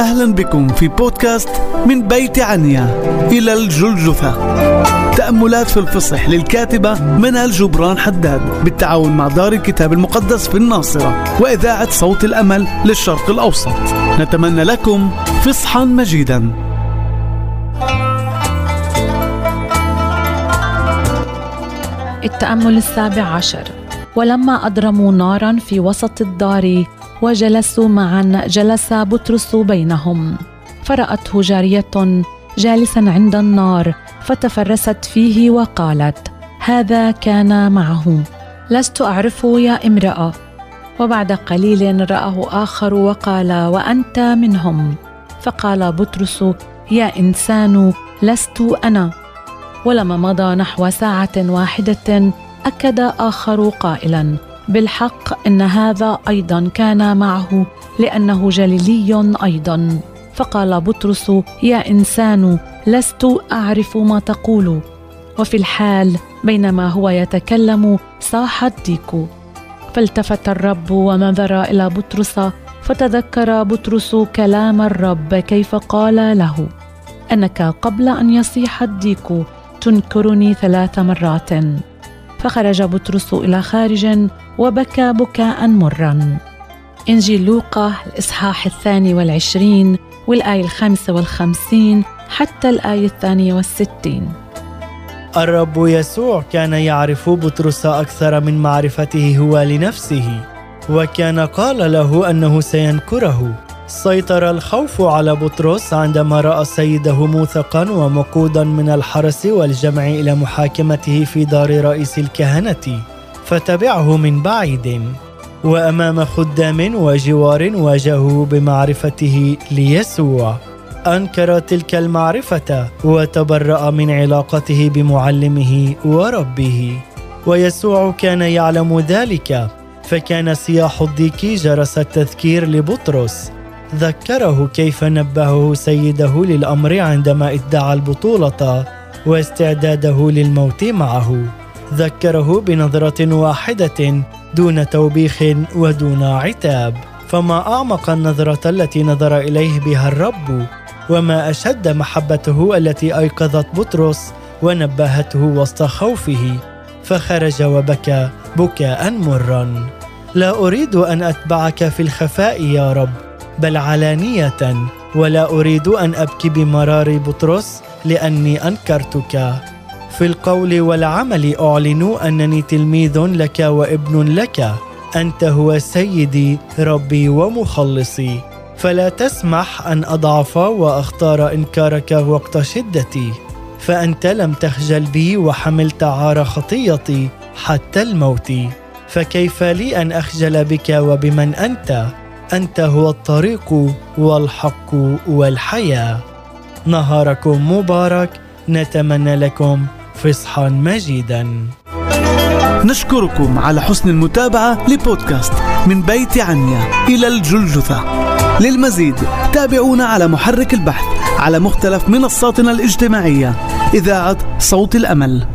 أهلا بكم في بودكاست من بيت عنيا. إلى الجلجثة. تأملات في الفصح للكاتبة منال جبران حداد بالتعاون مع دار الكتاب المقدس في الناصرة وإذاعة صوت الأمل للشرق الأوسط. نتمنى لكم فصحا مجيدا. التأمل السابع عشر. ولما أضرموا نارا في وسط الدار وجلسوا معا جلس بطرس بينهم. فرأته جارية جالسا عند النار فتفرست فيه وقالت هذا كان معه. لست أعرفه يا امرأة. وبعد قليل رآه آخر وقال وأنت منهم. فقال بطرس يا إنسان لست أنا. ولما مضى نحو ساعة واحدة أكد آخر قائلا بالحق إن هذا أيضا كان معه لأنه جليلي أيضا. فقال بطرس يا إنسان لست أعرف ما تقول. وفي الحال بينما هو يتكلم صاح الديك. فالتفت الرب ونظر إلى بطرس فتذكر بطرس كلام الرب كيف قال له أنك قبل أن يصيح الديك تنكرني ثلاث مرات. فخرج بطرس إلى خارج وبكى بكاء مرا. إنجيل لوقا الإصحاح الثاني والعشرين والآية الخامسة والخمسين حتى الآية الثانية والستين. الرب يسوع كان يعرف بطرس أكثر من معرفته هو لنفسه وكان قال له أنه سينكره. سيطر الخوف على بطرس عندما رأى سيده موثقا ومقودا من الحرس والجمع إلى محاكمته في دار رئيس الكهنة فتبعه من بعيد. وأمام خدام وجوار واجهه بمعرفته ليسوع. أنكر تلك المعرفة وتبرأ من علاقته بمعلمه وربه. ويسوع كان يعلم ذلك فكان سياح الضيق جرس التذكير لبطرس. ذكره كيف نبهه سيده للأمر عندما ادعى البطولة واستعداده للموت معه. ذكره بنظرة واحدة دون توبيخ ودون عتاب. فما أعمق النظرة التي نظر إليه بها الرب وما أشد محبته التي أيقظت بطرس ونبهته وسط خوفه. فخرج وبكى بكاء مرا. لا أريد أن أتبعك في الخفاء يا رب. بل علانية ولا أريد أن أبكي بمرار بطرس لأني أنكرتك. في القول والعمل أعلن أنني تلميذ لك وابن لك. أنت هو سيدي ربي ومخلصي. فلا تسمح أن أضعف وأختار إنكارك وقت شدتي. فأنت لم تخجل بي وحملت عار خطيتي حتى الموت. فكيف لي أن أخجل بك وبمن أنت؟ أنت هو الطريق والحق والحياة. نهاركم مبارك نتمنى لكم فصحا مجيدا. نشكركم على حسن المتابعة لبودكاست من بيت عنيا إلى الجلجثة. للمزيد تابعونا على محرك البحث على مختلف منصاتنا الاجتماعية. إذاعة صوت الأمل.